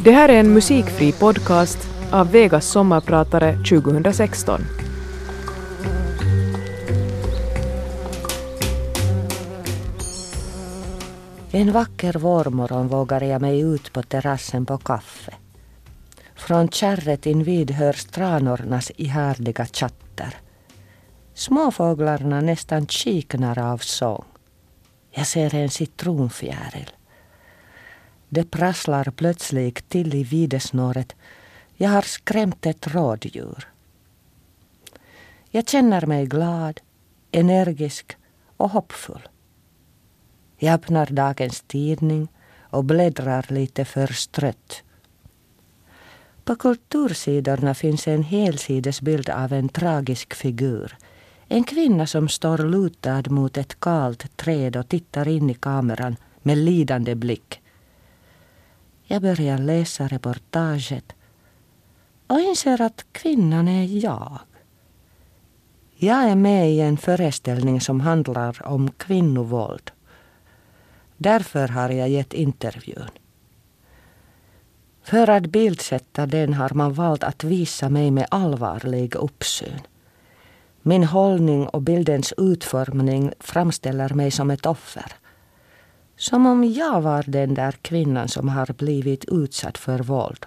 Det här är en musikfri podcast av Vegas sommarpratare 2016. En vacker vårmorgon vågar jag mig ut på terrassen på kaffe. Från kärret invid hörs tranornas ihärdiga chatter. Småfåglarna nästan kiknar av sång. Jag ser en citronfjäril. Det prasslar plötsligt till i videsnåret. Jag har skrämt ett rådjur. Jag känner mig glad, energisk och hoppfull. Jag öppnar dagens tidning och bläddrar lite förstrött. På kultursidorna finns en helsidesbild av en tragisk figur. En kvinna som står lutad mot ett kalt träd och tittar in i kameran med lidande blick. Jag börjar läsa reportaget och inser att kvinnan är jag. Jag är med i en föreställning som handlar om kvinnovåld. Därför har jag gett intervjun. För att bildsätta den har man valt att visa mig med allvarlig uppsyn. Min hållning och bildens utformning framställer mig som ett offer. Som om jag var den där kvinnan som har blivit utsatt för våld.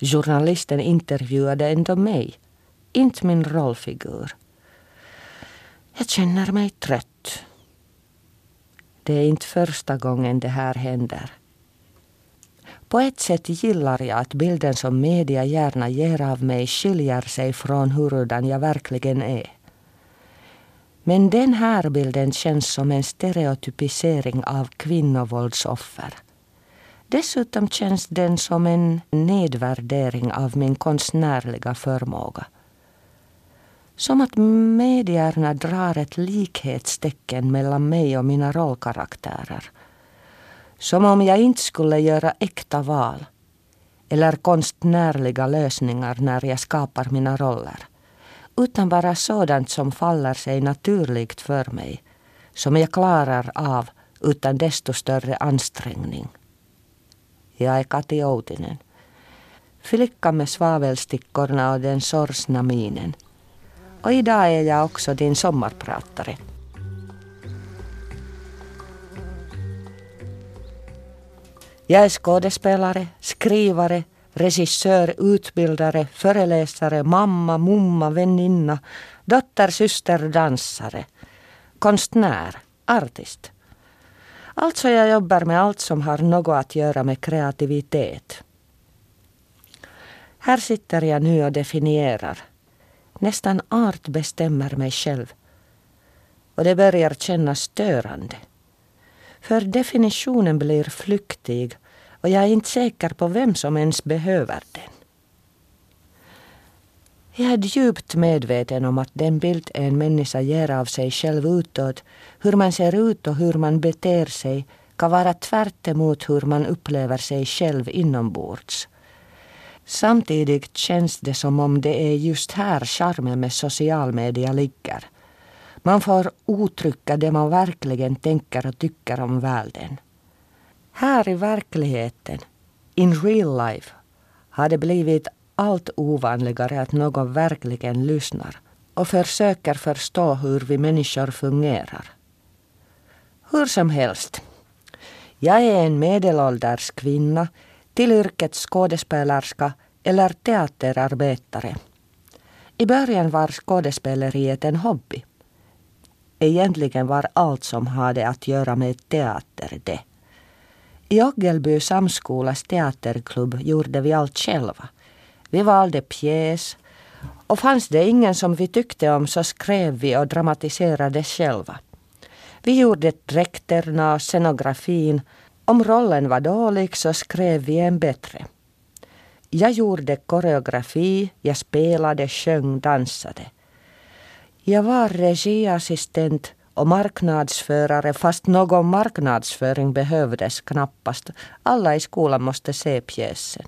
Journalisten intervjuade ändå mig, inte min rollfigur. Jag känner mig trött. Det är inte första gången det här händer. På ett sätt gillar jag att bilden som media gärna ger av mig skiljer sig från hurudan jag verkligen är. Men den här bilden känns som en stereotypisering av kvinnovåldsoffer. Dessutom känns den som en nedvärdering av min konstnärliga förmåga. Som att medierna drar ett likhetstecken mellan mig och mina rollkaraktärer. Som om jag inte skulle göra äkta val eller konstnärliga lösningar när jag skapar mina roller. Utan bara sådant som faller sig naturligt för mig. Som jag klarar av utan desto större ansträngning. Jag är Kati Outinen. Flicka med svavelstickorna och den sorgsna minen. Och idag är jag också din sommarpratare. Jag är skådespelare, skrivare, regissör, utbildare, föreläsare, mamma, mumma, väninna, dotter, syster, dansare, konstnär, artist. Alltså jag jobbar med allt som har något att göra med kreativitet. Här sitter jag nu och definierar. Nästan art bestämmer mig själv. Och det börjar kännas störande. För definitionen blir flyktig och jag är inte säker på vem som ens behöver den. Jag är djupt medveten om att den bild en människa ger av sig själv utåt, hur man ser ut och hur man beter sig, kan vara tvärt emot hur man upplever sig själv inombords. Samtidigt känns det som om det är just här charmen med social media ligger. Man får uttrycka det man verkligen tänker och tycker om världen. Här i verkligheten, in real life, har det blivit allt ovanligare att någon verkligen lyssnar och försöker förstå hur vi människor fungerar. Hur som helst, jag är en medelålders kvinna till yrket skådespelerska eller teaterarbetare. I början var skådespeleriet en hobby. Egentligen var allt som hade att göra med teater det. I Ockelby samskolas teaterklubb gjorde vi allt själva. Vi valde pjäs och fanns det ingen som vi tyckte om så skrev vi och dramatiserade själva. Vi gjorde dräkterna och scenografin. Om rollen var dålig så skrev vi en bättre. Jag gjorde koreografi, jag spelade, sjöng, dansade. Jag var regiassistent och marknadsförare fast någon marknadsföring behövdes knappast. Alla i skolan måste se pjäsen.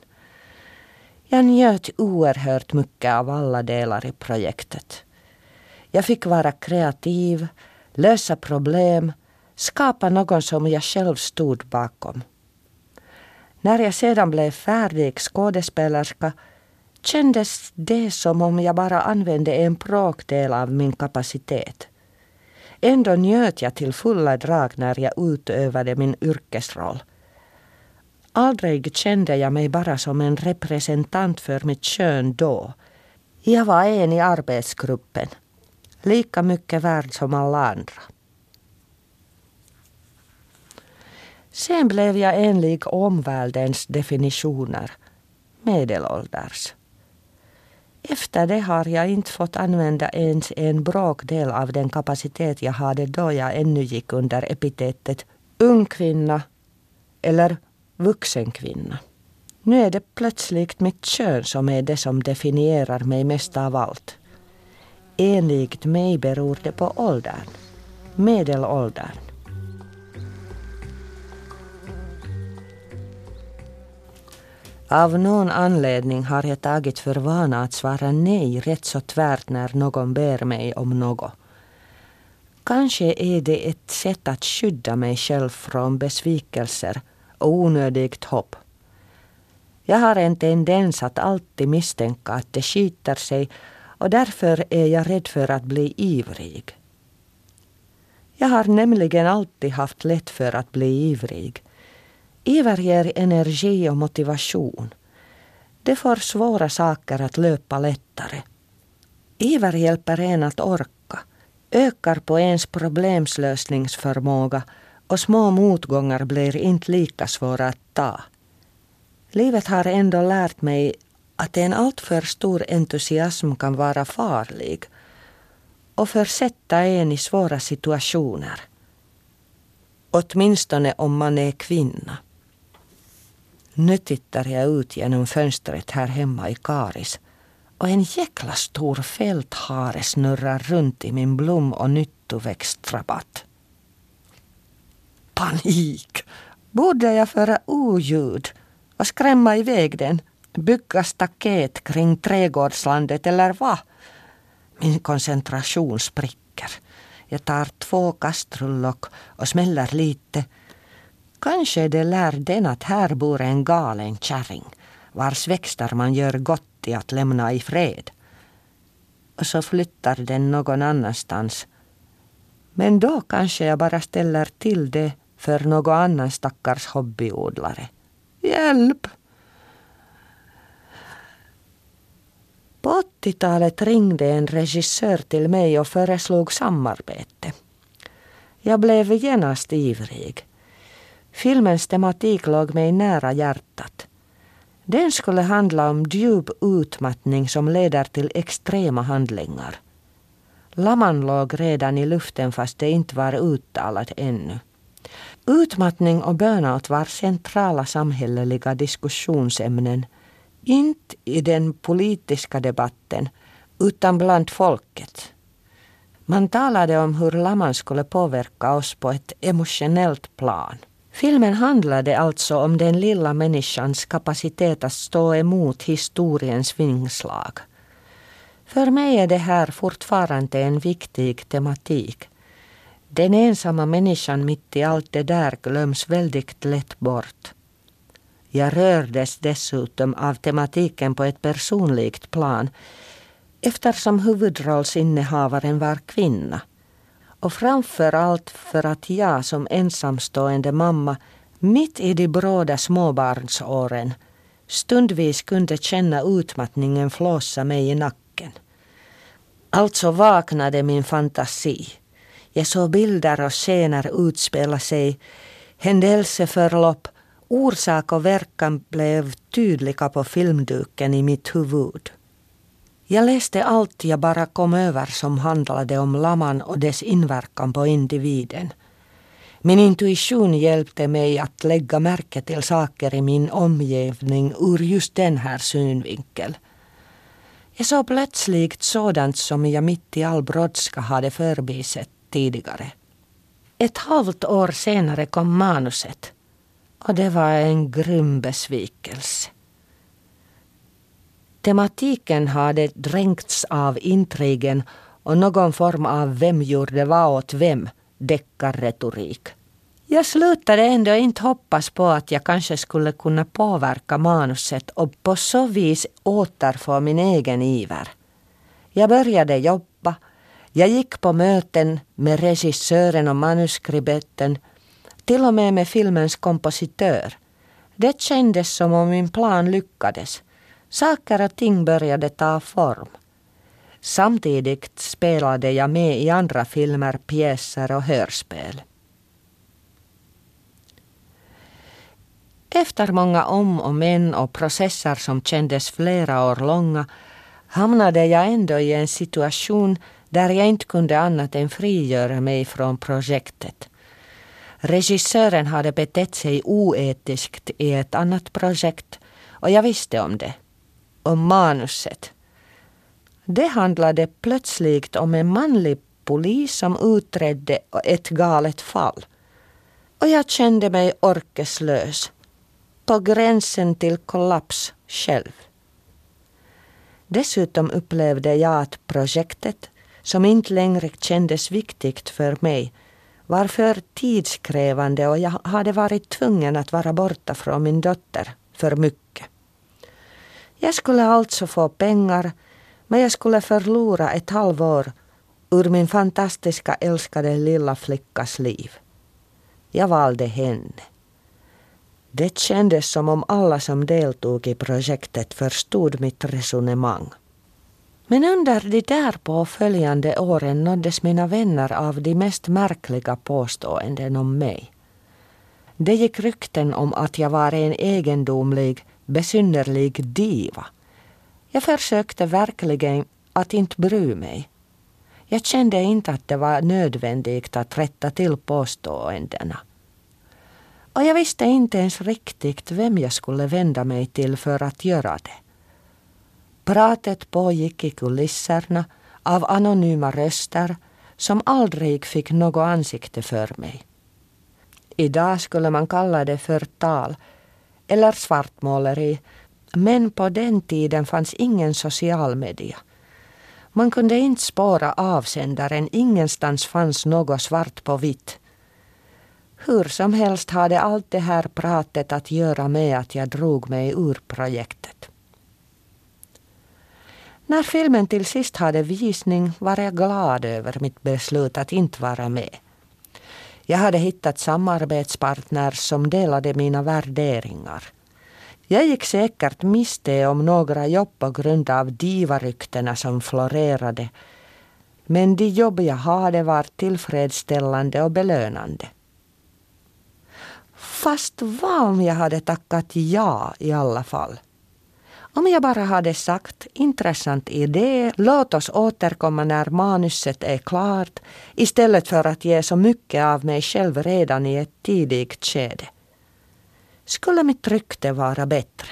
Jag njöt oerhört mycket av alla delar i projektet. Jag fick vara kreativ, lösa problem, skapa någon som jag själv stod bakom. När jag sedan blev färdig skådespelerska kändes det som om jag bara använde en bråkdel av min kapacitet. Ändå njöt jag till fulla drag när jag utövade min yrkesroll. Aldrig kände jag mig bara som en representant för mitt kön då. Jag var en i arbetsgruppen, lika mycket värd som alla andra. Sen blev jag enlig omvärldens definitioner medelålders. Efter det har jag inte fått använda ens en bråkdel av den kapacitet jag hade då jag ännu gick under epitetet ung kvinna eller vuxen kvinna. Nu är det plötsligt mitt kön som är det som definierar mig mest av allt. Enligt mig beror det på åldern, medelåldern. Av någon anledning har jag tagit för vana att svara nej rätt så tvärt när någon ber mig om något. Kanske är det ett sätt att skydda mig själv från besvikelser och onödigt hopp. Jag har en tendens att alltid misstänka att det skiter sig och därför är jag rädd för att bli ivrig. Jag har nämligen alltid haft lätt för att bli ivrig. Iver ger energi och motivation. Det får svåra saker att löpa lättare. Iver hjälper en att orka, ökar på ens problemslösningsförmåga och små motgångar blir inte lika svåra att ta. Livet har ändå lärt mig att en alltför stor entusiasm kan vara farlig och försätta en i svåra situationer. Åtminstone om man är kvinna. Nu tittar jag ut genom fönstret här hemma i Karis och en jäkla stor fälthare snurrar runt i min blom och nyttoväxtrabatt. Panik! Borde jag föra oljud och skrämma iväg den? Bygga staket kring trädgårdslandet eller vad? Min koncentration spricker. Jag tar två kastrullock och smäller lite Kanske det lär den att här bor en galen kärring vars växter man gör gott i att lämna i fred. Och så flyttar den någon annanstans. Men då kanske jag bara ställer till det för någon annan stackars hobbyodlare. Hjälp! På 80-talet ringde en regissör till mig och föreslog samarbete. Jag blev genast ivrig. Filmens tematik låg mig nära hjärtat. Den skulle handla om djup utmattning som leder till extrema handlingar. Laman låg redan i luften fast det inte var uttalat ännu. Utmattning och burnout var centrala samhälleliga diskussionsämnen. Inte i den politiska debatten, utan bland folket. Man talade om hur Laman skulle påverka oss på ett emotionellt plan. Filmen handlade alltså om den lilla människans kapacitet att stå emot historiens vingslag. För mig är det här fortfarande en viktig tematik. Den ensamma människan mitt i allt det där glöms väldigt lätt bort. Jag rördes dessutom av tematiken på ett personligt plan eftersom huvudrollsinnehavaren var kvinna. Och framför allt för att jag som ensamstående mamma mitt i de bråda småbarnsåren stundvis kunde känna utmattningen flåsa mig i nacken. Alltså vaknade min fantasi. Jag såg bilder och scener utspela sig, händelseförlopp, orsak och verkan blev tydliga på filmduken i mitt huvud. Jag läste allt jag bara kom över som handlade om laman och dess inverkan på individen. Min intuition hjälpte mig att lägga märke till saker i min omgivning ur just den här synvinkeln. Jag såg plötsligt sådant som jag mitt i all brådska hade förbisett tidigare. Ett halvt år senare kom manuset och det var en grym besvikelse. Tematiken hade dränkts av intrigen och någon form av vem gjorde vad åt vem deckarretorik. Jag slutade ändå inte hoppas på att jag kanske skulle kunna påverka manuset och på så vis återfå min egen iver. Jag började jobba. Jag gick på möten med regissören och manuskribenten, till och med med filmens kompositör. Det kändes som om min plan lyckades. Saker och ting började ta form. Samtidigt spelade jag med i andra filmer, pjäser och hörspel. Efter många om och men och processer som kändes flera år långa hamnade jag ändå i en situation där jag inte kunde annat än frigöra mig från projektet. Regissören hade betett sig oetiskt i ett annat projekt och jag visste om det. Om manuset. Det handlade plötsligt om en manlig polis som utredde ett galet fall. Och jag kände mig orkeslös på gränsen till kollaps själv. Dessutom upplevde jag att projektet, som inte längre kändes viktigt för mig, var för tidskrävande och jag hade varit tvungen att vara borta från min dotter för mycket. Jag skulle alltså få pengar, men jag skulle förlora ett halvår ur min fantastiska älskade lilla flickas liv. Jag valde henne. Det kändes som om alla som deltog i projektet förstod mitt resonemang. Men under de därpå följande åren nåddes mina vänner av de mest märkliga påståenden om mig. Det gick rykten om att jag var en egendomlig, besynnerlig diva. Jag försökte verkligen att inte bry mig. Jag kände inte att det var nödvändigt att rätta till påståendena. Och jag visste inte ens riktigt vem jag skulle vända mig till för att göra det. Pratet pågick i kulisserna av anonyma röster som aldrig fick något ansikte för mig. Idag skulle man kalla det för tal eller svartmåleri men på den tiden fanns ingen social media. Man kunde inte spåra avsändaren, ingenstans fanns något svart på vitt. Hur som helst hade allt det här pratet att göra med att jag drog mig ur projektet. När filmen till sist hade visning var jag glad över mitt beslut att inte vara med. Jag hade hittat samarbetspartner som delade mina värderingar. Jag gick säkert miste om några jobb på grund av divaryktena som florerade. Men de jobb jag hade var tillfredsställande och belönande. Fast vad om jag hade tackat ja i alla fall? Om jag bara hade sagt intressant idé, låt oss återkomma när manuset är klart istället för att ge så mycket av mig själv redan i ett tidigt skede. Skulle mitt rykte vara bättre?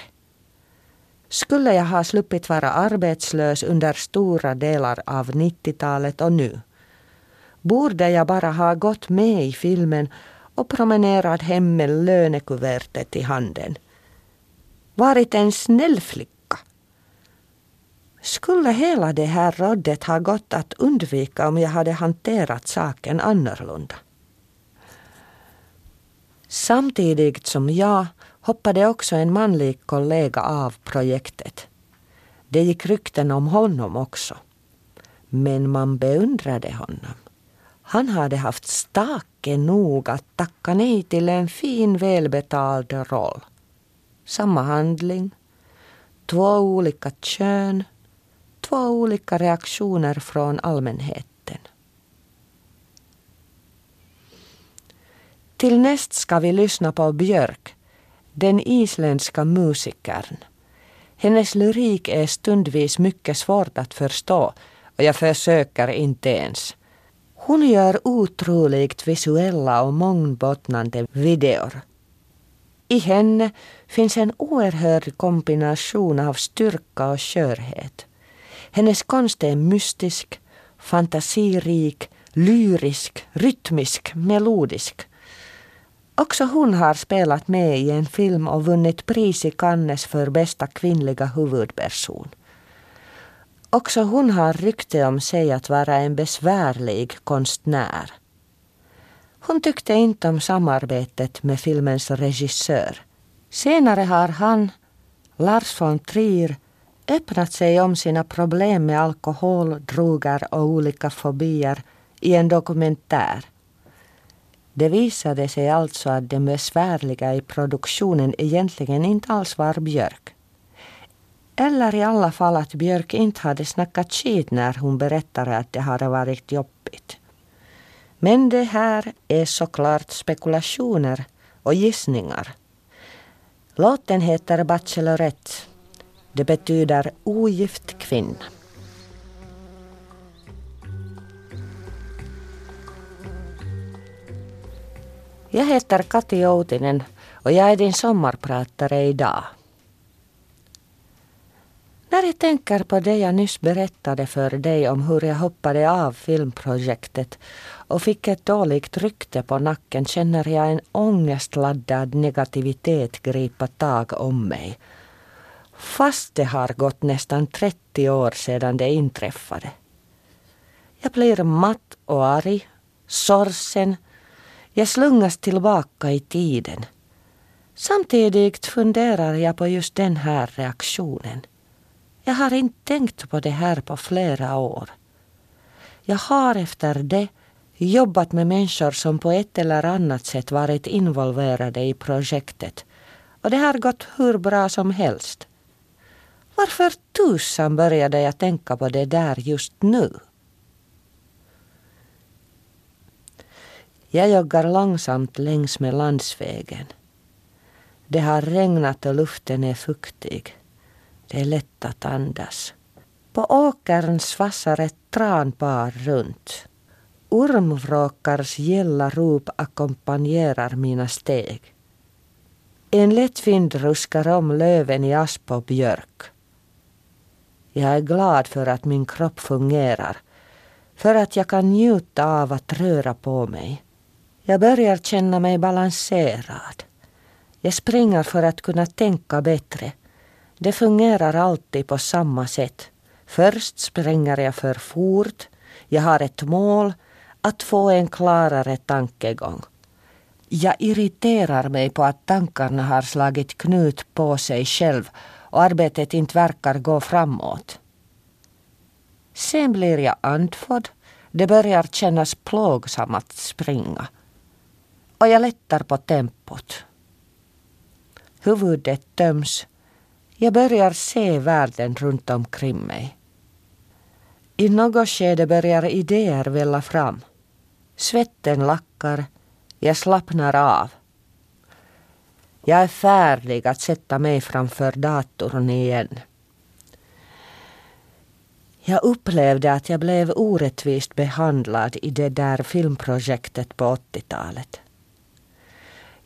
Skulle jag ha sluppit vara arbetslös under stora delar av 90-talet och nu? Borde jag bara ha gått med i filmen och promenerat hem med lönekuvertet i handen? Varit en snäll flicka? Skulle hela det här rådet ha gått att undvika om jag hade hanterat saken annorlunda? Samtidigt som jag hoppade också en manlig kollega av projektet. Det gick rykten om honom också. Men man beundrade honom. Han hade haft stake nog att tacka nej till en fin välbetald roll. Samma handling, två olika kön, två olika reaktioner från allmänheten. Till näst ska vi lyssna på Björk, den isländska musikern. Hennes lyrik är stundvis mycket svårt att förstå och jag försöker inte ens. Hon gör otroligt visuella och mångbottnande videor. I henne finns en oerhörd kombination av styrka och skörhet. Hennes konst är mystisk, fantasirik, lyrisk, rytmisk, melodisk. Också hon har spelat med i en film och vunnit pris i Cannes för bästa kvinnliga huvudperson. Också hon har rykte om sig att vara en besvärlig konstnär. Hon tyckte inte om samarbetet med filmens regissör. Senare har han, Lars von Trier, öppnat sig om sina problem med alkohol, droger och olika fobier i en dokumentär. Det visade sig alltså att det besvärliga i produktionen egentligen inte alls var Björk. Eller i alla fall att Björk inte hade snackat skit när hon berättade att det hade varit jobbigt. Men det här är såklart spekulationer och gissningar. Låten heter Bachelorette. Det betyder ogift kvinna. Jag heter Kati Outinen och jag är din sommarpratare idag. När jag tänker på det jag nyss berättade för dig om hur jag hoppade av filmprojektet och fick ett dåligt rykte på nacken känner jag en ångestladdad negativitet gripa tag om mig. Fast det har gått nästan 30 år sedan det inträffade. Jag blir matt och arg, sorgsen. Jag slungas tillbaka i tiden. Samtidigt funderar jag på just den här reaktionen. Jag har inte tänkt på det här på flera år. Jag har efter det jobbat med människor som på ett eller annat sätt varit involverade i projektet och det har gått hur bra som helst. Varför tusan började jag tänka på det där just nu? Jag joggar långsamt längs med landsvägen. Det har regnat och luften är fuktig. Det är lätt att andas. På åkern svassar ett tranpar runt. Ormvråkars gälla rop ackompanjerar mina steg. En lätt vind ruskar om löven i asp och björk. Jag är glad för att min kropp fungerar, för att jag kan njuta av att röra på mig. Jag börjar känna mig balanserad. Jag springer för att kunna tänka bättre. Det fungerar alltid på samma sätt. Först springer jag för fort. Jag har ett mål, att få en klarare tankegång. Jag irriterar mig på att tankarna har slagit knut på sig själv och arbetet inte verkar gå framåt. Sen blir jag andfådd. Det börjar kännas plågsamt att springa. Och jag lättar på tempot. Huvudet töms. Jag börjar se världen runt omkring mig. I något skede börjar idéer välla fram. Svetten lackar. Jag slappnar av. Jag är färdig att sätta mig framför datorn igen. Jag upplevde att jag blev orättvist behandlad i det där filmprojektet på 80-talet.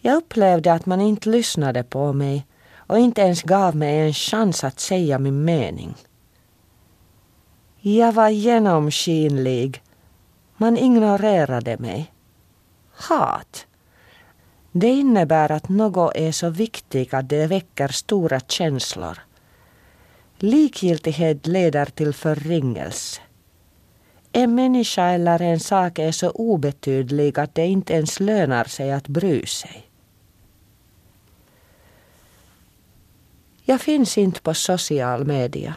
Jag upplevde att man inte lyssnade på mig och inte ens gav mig en chans att säga min mening. Jag var genomskinlig. Man ignorerade mig. Hat. Det innebär att något är så viktigt att det väcker stora känslor. Likgiltighet leder till förringelse. En människa eller en sak är så obetydlig att det inte ens lönar sig att bry sig. Jag finns inte på social media.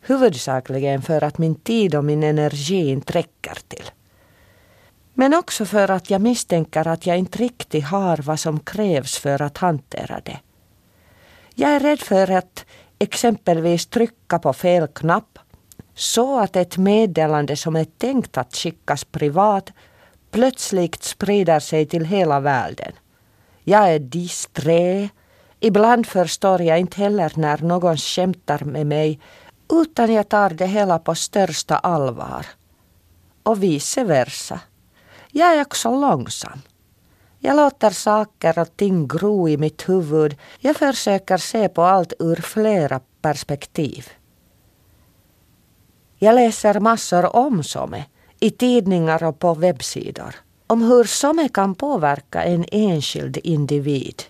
Huvudsakligen för att min tid och min energi inte räcker till. Men också för att jag misstänker att jag inte riktigt har vad som krävs för att hantera det. Jag är rädd för att exempelvis trycka på fel knapp så att ett meddelande som är tänkt att skickas privat plötsligt sprider sig till hela världen. Jag är disträ. Ibland förstår jag inte heller när någon skämtar med mig utan jag tar det hela på största allvar. Och vice versa. Jag är också långsam. Jag låter saker och ting gro i mitt huvud. Jag försöker se på allt ur flera perspektiv. Jag läser massor om SOME i tidningar och på webbsidor. Om hur SOME kan påverka en enskild individ.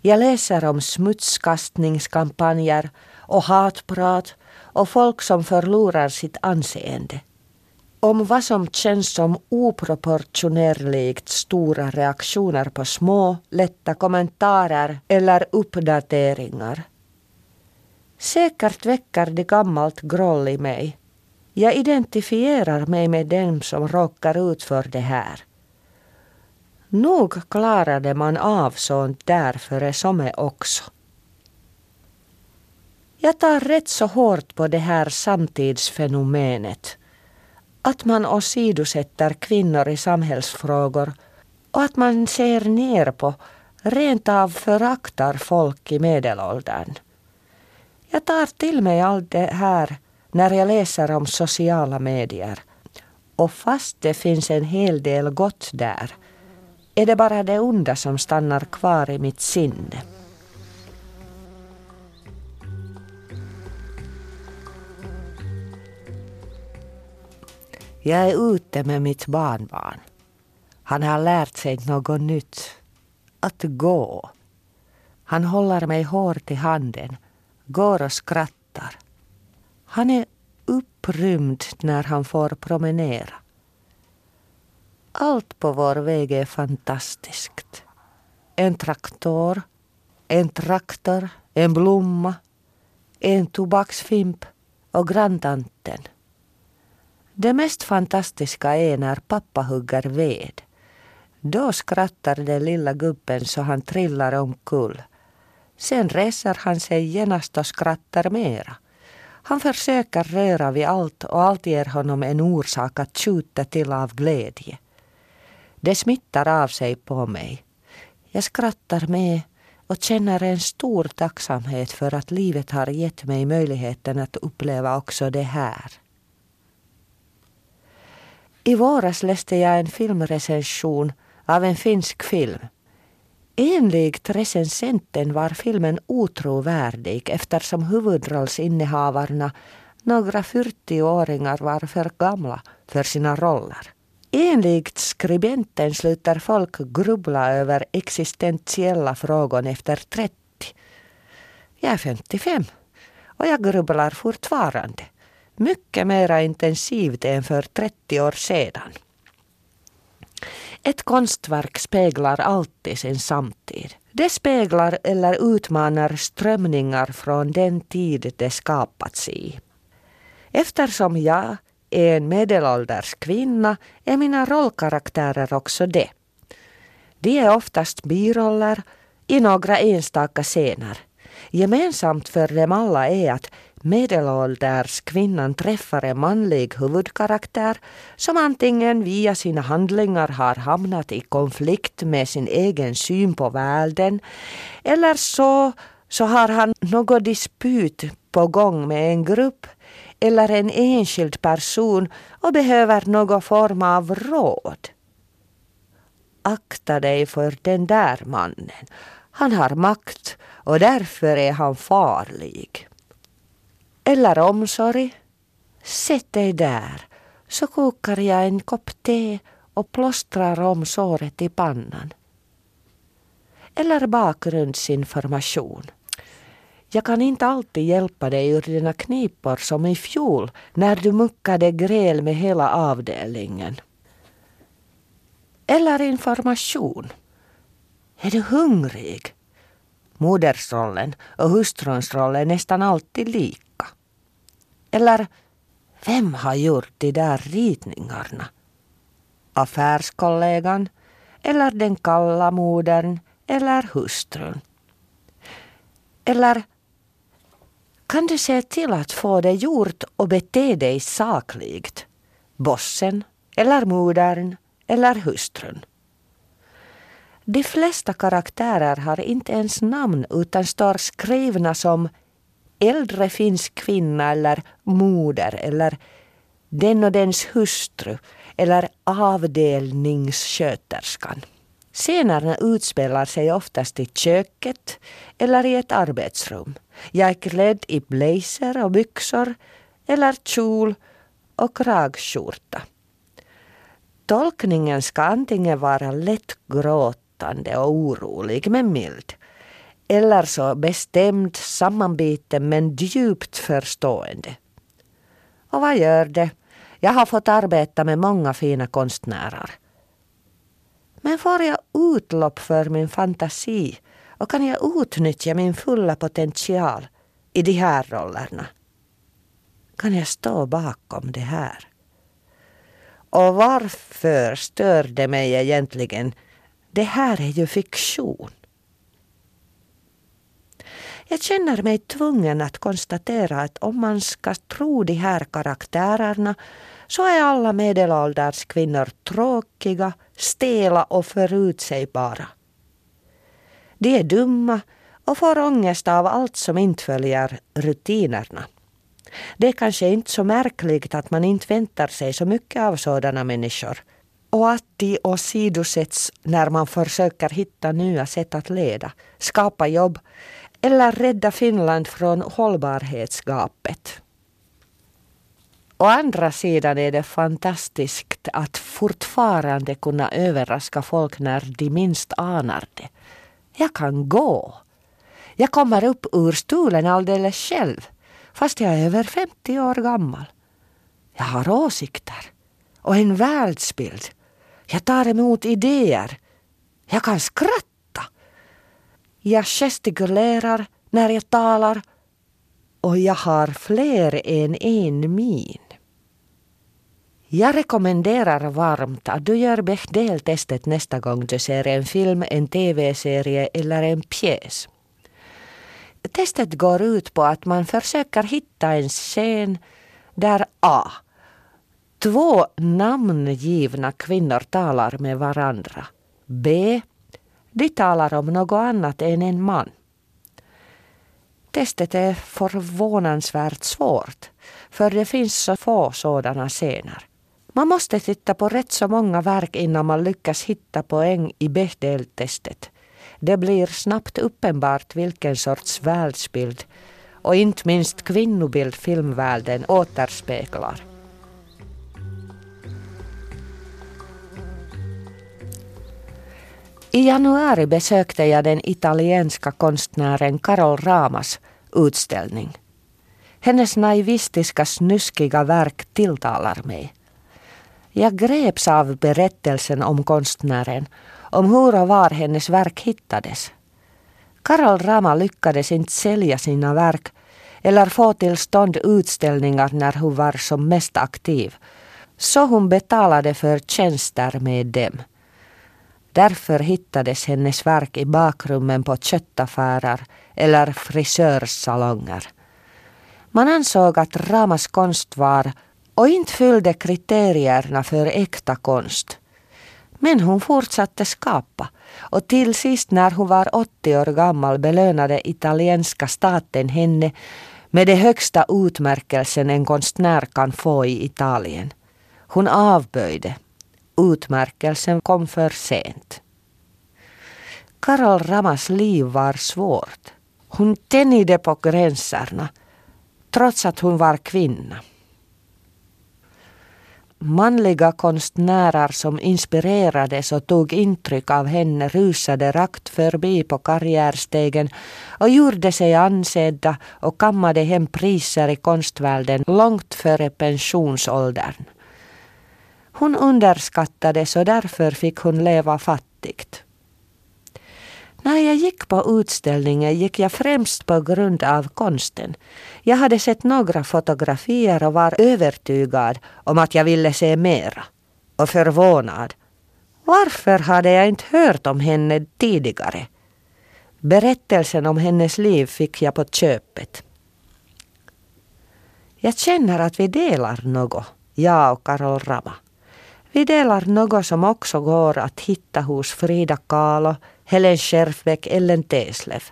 Jag läser om smutskastningskampanjer och hatprat och folk som förlorar sitt anseende. om vad som känns som oproportionerligt stora reaktioner på små, lätta kommentarer eller uppdateringar. Säkert väcker det gammalt groll i mig. Jag identifierar mig med dem som råkar ut för det här. Nog klarade man av sånt där före Somme också. Jag tar rätt så hårt på det här samtidsfenomenet. Att man åsidosätter kvinnor i samhällsfrågor och att man ser ner på, rent av föraktar folk i medelåldern. Jag tar till mig allt det här när jag läser om sociala medier. Och fast det finns en hel del gott där är det bara det onda som stannar kvar i mitt sinne. Jag är ute med mitt barnbarn. Han har lärt sig något nytt. Att gå. Han håller mig hårt i handen, går och skrattar. Han är upprymd när han får promenera. Allt på vår väg är fantastiskt. En traktor, en traktor, en blomma, en tobaksfimp och granntanten. Det mest fantastiska är när pappa hugger ved. Då skrattar den lilla gubben så han trillar omkull. Sen reser han sig genast och skrattar mera. Han försöker röra vid allt och allt ger honom en orsak att skjuta till av glädje. Det smittar av sig på mig. Jag skrattar med och känner en stor tacksamhet för att livet har gett mig möjligheten att uppleva också det här. I våras läste jag en filmrecension av en finsk film. Enligt recensenten var filmen otrovärdig eftersom huvudrollsinnehavarna, några 40-åringar, var för gamla för sina roller. Enligt skribenten slutar folk grubbla över existentiella frågor efter 30. Jag är 55 och jag grubblar fortfarande. Mycket mer intensivt än för 30 år sedan. Ett konstverk speglar alltid sin samtid. Det speglar eller utmanar strömningar från den tid det skapats i. Eftersom jag en medelålders kvinna är mina rollkaraktärer också det. De är oftast biroller i några enstaka scener. Gemensamt för dem alla är att medelålders kvinnan träffar en manlig huvudkaraktär som antingen via sina handlingar har hamnat i konflikt med sin egen syn på världen eller så, så har han något dispyt på gång med en grupp eller en enskild person och behöver någon form av råd. Akta dig för den där mannen. Han har makt och därför är han farlig. Eller omsorg. Sätt dig där så kokar jag en kopp te och plåstrar om såret i pannan. Eller bakgrundsinformation. Jag kan inte alltid hjälpa dig ur dina knipor som i fjol när du muckade gräl med hela avdelningen. Eller information. Är du hungrig? Modersrollen och hustruns roll är nästan alltid lika. Eller vem har gjort de där ritningarna? Affärskollegan eller den kalla modern eller hustrun? Eller kan du se till att få det gjort och bete dig sakligt? Bossen eller modern eller hustrun. De flesta karaktärer har inte ens namn utan står skrivna som äldre finsk kvinna eller moder eller den och dens hustru eller avdelningssköterskan. Scenerna utspelar sig oftast i köket eller i ett arbetsrum. Jag är klädd i blazer och byxor eller kjol och kragskjorta. Tolkningen ska antingen vara lätt gråtande och orolig men mild eller så bestämd, sammanbiten men djupt förstående. Och vad gör det? Jag har fått arbeta med många fina konstnärer. Men får jag utlopp för min fantasi och kan jag utnyttja min fulla potential i de här rollerna? Kan jag stå bakom det här? Och varför stör det mig egentligen? Det här är ju fiktion. Jag känner mig tvungen att konstatera att om man ska tro de här karaktärerna så är alla medelålders kvinnor tråkiga, stela och förutsägbara. De är dumma och får ångest av allt som inte följer rutinerna. Det är kanske inte så märkligt att man inte väntar sig så mycket av sådana människor och att de åsidosätts när man försöker hitta nya sätt att leda, skapa jobb eller rädda Finland från hållbarhetsgapet. Å andra sidan är det fantastiskt att fortfarande kunna överraska folk när de minst anar det. Jag kan gå. Jag kommer upp ur stolen alldeles själv fast jag är över 50 år gammal. Jag har åsikter och en världsbild. Jag tar emot idéer. Jag kan skratta. Jag gestikulerar när jag talar och jag har fler än en min. Jag rekommenderar varmt att du gör Bechdel-testet nästa gång du ser en film, en tv-serie eller en pjäs. Testet går ut på att man försöker hitta en scen där A. Två namngivna kvinnor talar med varandra. B. De talar om något annat än en man. Testet är förvånansvärt svårt, för det finns så få sådana scener. Man måste titta på rätt så många verk innan man lyckas hitta poäng i Bechdel-testet. Det blir snabbt uppenbart vilken sorts världsbild och inte minst kvinnobild filmvärlden återspeglar. I januari besökte jag den italienska konstnären Carol Ramas utställning. Hennes naivistiska snuskiga verk tilltalar mig. Jag greps av berättelsen om konstnären om hur och var hennes verk hittades. Karol Rama lyckades inte sälja sina verk eller få till stånd utställningar när hon var som mest aktiv, så hon betalade för tjänster med dem. Därför hittades hennes verk i bakrummen på köttaffärer eller frisörsalonger. Man ansåg att Ramas konst var och inte fyllde kriterierna för äkta konst. Men hon fortsatte skapa och till sist när hon var 80 år gammal belönade italienska staten henne med den högsta utmärkelsen en konstnär kan få i Italien. Hon avböjde. Utmärkelsen kom för sent. Carol Ramas liv var svårt. Hon tänjde på gränserna trots att hon var kvinna manliga konstnärer som inspirerades och tog intryck av henne rusade rakt förbi på karriärstegen och gjorde sig ansedda och kammade hem priser i konstvärlden långt före pensionsåldern. Hon underskattades och därför fick hon leva fattigt. När jag gick på utställningen gick jag främst på grund av konsten. Jag hade sett några fotografier och var övertygad om att jag ville se mera. Och förvånad. Varför hade jag inte hört om henne tidigare? Berättelsen om hennes liv fick jag på köpet. Jag känner att vi delar något, jag och Carol Rama. Vi delar något som också går att hitta hos Frida Kahlo, Helen Scherfbeck, Ellen Teslev.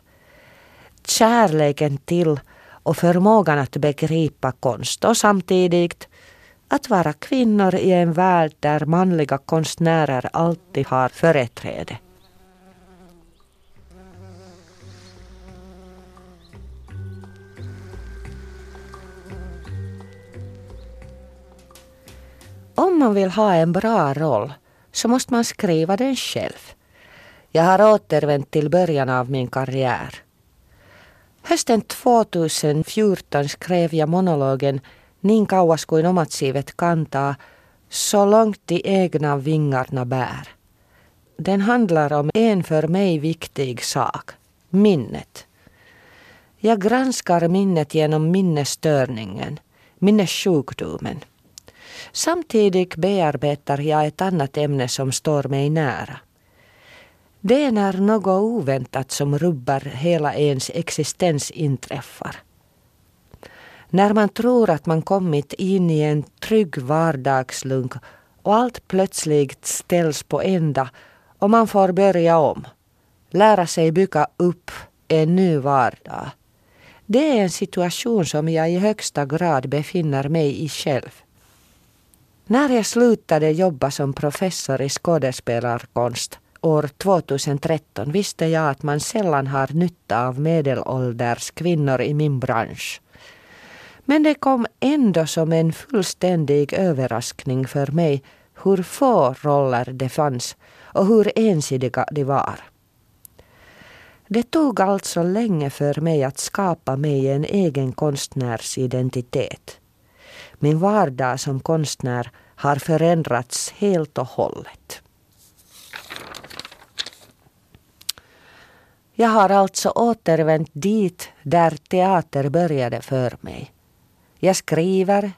Kärleken till och förmågan att begripa konst och samtidigt att vara kvinnor i en värld där manliga konstnärer alltid har företräde. Om man vill ha en bra roll så måste man skriva den själv. Jag har återvänt till början av min karriär. Hösten 2014 skrev jag monologen niin kauas kuin omat siivet kantaa, så långt de egna vingarna bär. Den handlar om en för mig viktig sak, minnet. Jag granskar minnet genom minnesstörningen, minnessjukdomen. Samtidigt bearbetar jag ett annat ämne som står mig nära. Det är när något oväntat som rubbar hela ens existens inträffar. När man tror att man kommit in i en trygg vardagslunk och allt plötsligt ställs på ända och man får börja om. Lära sig bygga upp en ny vardag. Det är en situation som jag i högsta grad befinner mig i själv. När jag slutade jobba som professor i skådespelarkonst år 2013 visste jag att man sällan har nytta av medelålders kvinnor i min bransch. Men det kom ändå som en fullständig överraskning för mig hur få roller det fanns och hur ensidiga de var. Det tog alltså länge för mig att skapa mig en egen konstnärsidentitet. Min vardag som konstnär har förändrats helt och hållet. Jag har alltså återvänt dit där teater började för mig. Jag skriver,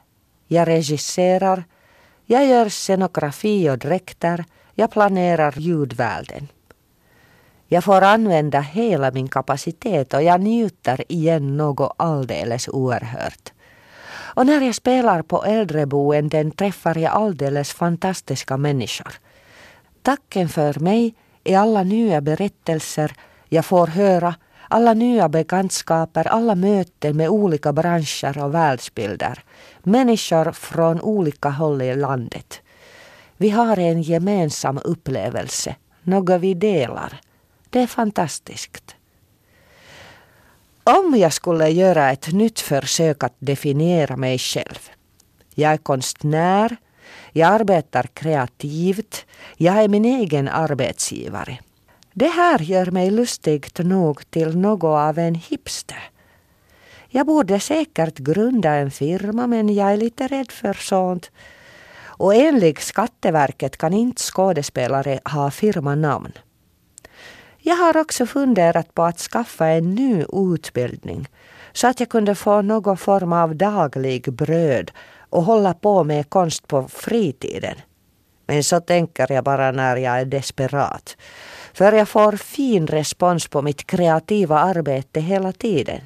jag regisserar, jag gör scenografi och dräkter, jag planerar ljudvärlden. Jag får använda hela min kapacitet och jag njuter igen något alldeles oerhört. Och när jag spelar på äldreboenden träffar jag alldeles fantastiska människor. Tacken för mig är alla nya berättelser jag får höra, alla nya bekantskaper, alla möten med olika branscher och världsbilder. Människor från olika håll i landet. Vi har en gemensam upplevelse, något vi delar. Det är fantastiskt. Om jag skulle göra ett nytt försök att definiera mig själv. Jag är konstnär, jag arbetar kreativt, jag är min egen arbetsgivare. Det här gör mig lustigt nog till något av en hipster. Jag borde säkert grunda en firma men jag är lite rädd för sånt. Och enligt Skatteverket kan inte skådespelare ha firmanamn. Jag har också funderat på att skaffa en ny utbildning så att jag kunde få någon form av daglig bröd och hålla på med konst på fritiden. Men så tänker jag bara när jag är desperat. För jag får fin respons på mitt kreativa arbete hela tiden.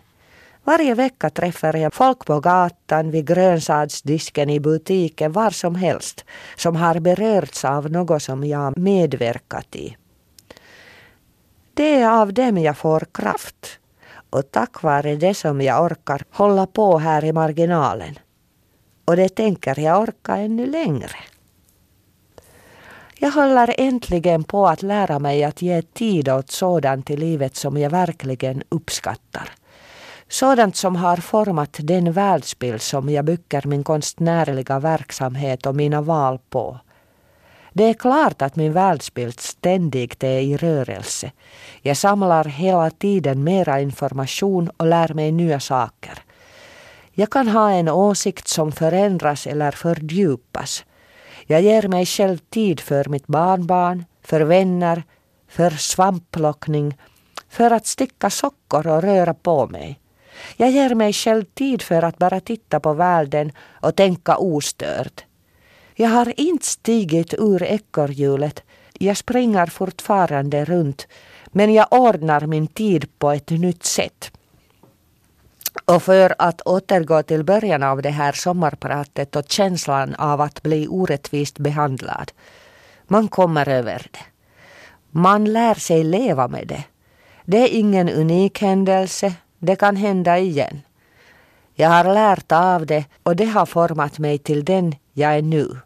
Varje vecka träffar jag folk på gatan, vid grönsaksdisken i butiken, var som helst, som har berörts av något som jag medverkat i. Det är av dem jag får kraft och tack vare det som jag orkar hålla på här i marginalen. Och det tänker jag orka ännu längre. Jag håller äntligen på att lära mig att ge tid åt sådant i livet som jag verkligen uppskattar. Sådant som har format den världsbild som jag bygger min konstnärliga verksamhet och mina val på. Det är klart att min världsbild ständigt är i rörelse. Jag samlar hela tiden mera information och lär mig nya saker. Jag kan ha en åsikt som förändras eller fördjupas. Jag ger mig själv tid för mitt barnbarn, för vänner, för svampplockning, för att sticka sockor och röra på mig. Jag ger mig själv tid för att bara titta på världen och tänka ostört. Jag har inte stigit ur ekorrhjulet. Jag springer fortfarande runt men jag ordnar min tid på ett nytt sätt. Och för att återgå till början av det här sommarpratet och känslan av att bli orättvist behandlad. Man kommer över det. Man lär sig leva med det. Det är ingen unik händelse. Det kan hända igen. Jag har lärt av det och det har format mig till den jag är nu.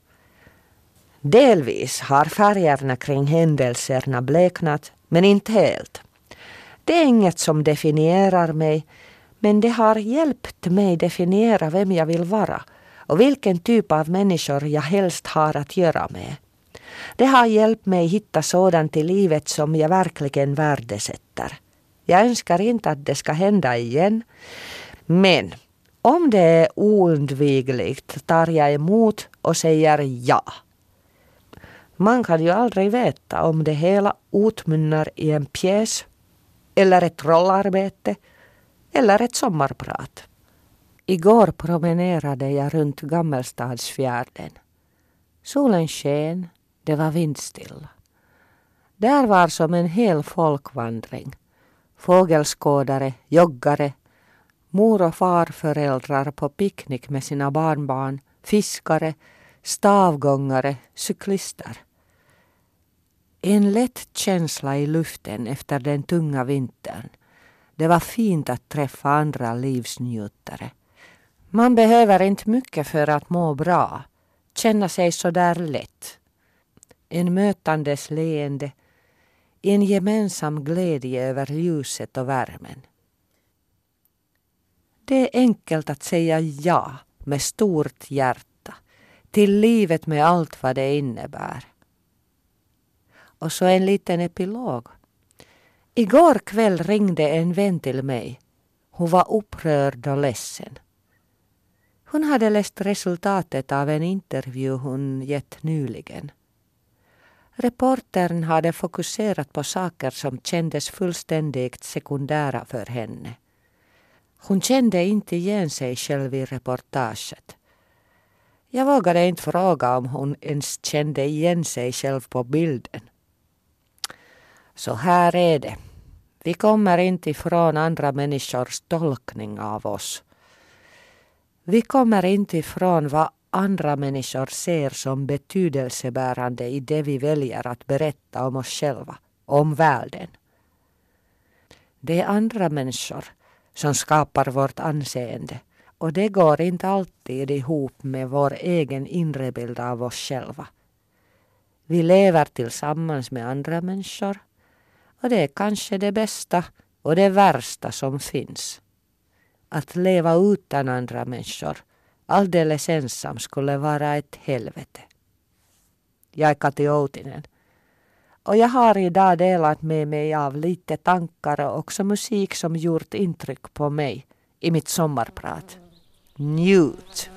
Delvis har färgerna kring händelserna bleknat, men inte helt. Det är inget som definierar mig, men det har hjälpt mig definiera vem jag vill vara och vilken typ av människor jag helst har att göra med. Det har hjälpt mig hitta sådant i livet som jag verkligen värdesätter. Jag önskar inte att det ska hända igen, men Om det är oundvikligt tar jag emot och säger ja. Man kan ju aldrig veta om det hela utmynnar i en pjäs eller ett rollarbete eller ett sommarprat. Igår promenerade jag runt Gammelstadsfjärden. Solen sken, det var vindstilla. Där var som en hel folkvandring. Fågelskådare, joggare, mor och farföräldrar på picknick med sina barnbarn, fiskare, stavgångare, cyklister. En lätt känsla i luften efter den tunga vintern. Det var fint att träffa andra livsnjutare. Man behöver inte mycket för att må bra, känna sig så där lätt. En mötandes leende, en gemensam glädje över ljuset och värmen. Det är enkelt att säga ja med stort hjärta till livet med allt vad det innebär. Och så en liten epilog. Igår kväll ringde en vän till mig. Hon var upprörd och ledsen. Hon hade läst resultatet av en intervju hon gett nyligen. Reportern hade fokuserat på saker som kändes fullständigt sekundära för henne. Hon kände inte igen sig själv i reportaget. Jag vågade inte fråga om hon ens kände igen sig själv på bilden. Så här är det. Vi kommer inte ifrån andra människors tolkning av oss. Vi kommer inte ifrån vad andra människor ser som betydelsebärande i det vi väljer att berätta om oss själva, om världen. Det är andra människor som skapar vårt anseende och det går inte alltid ihop med vår egen inre bild av oss själva. Vi lever tillsammans med andra människor och det är kanske det bästa och det värsta som finns. Att leva utan andra människor, alldeles ensam, skulle vara ett helvete. Jag är Kati Outinen. Och jag har idag delat med mig av lite tankar och också musik som gjort intryck på mig i mitt sommarprat. Njut!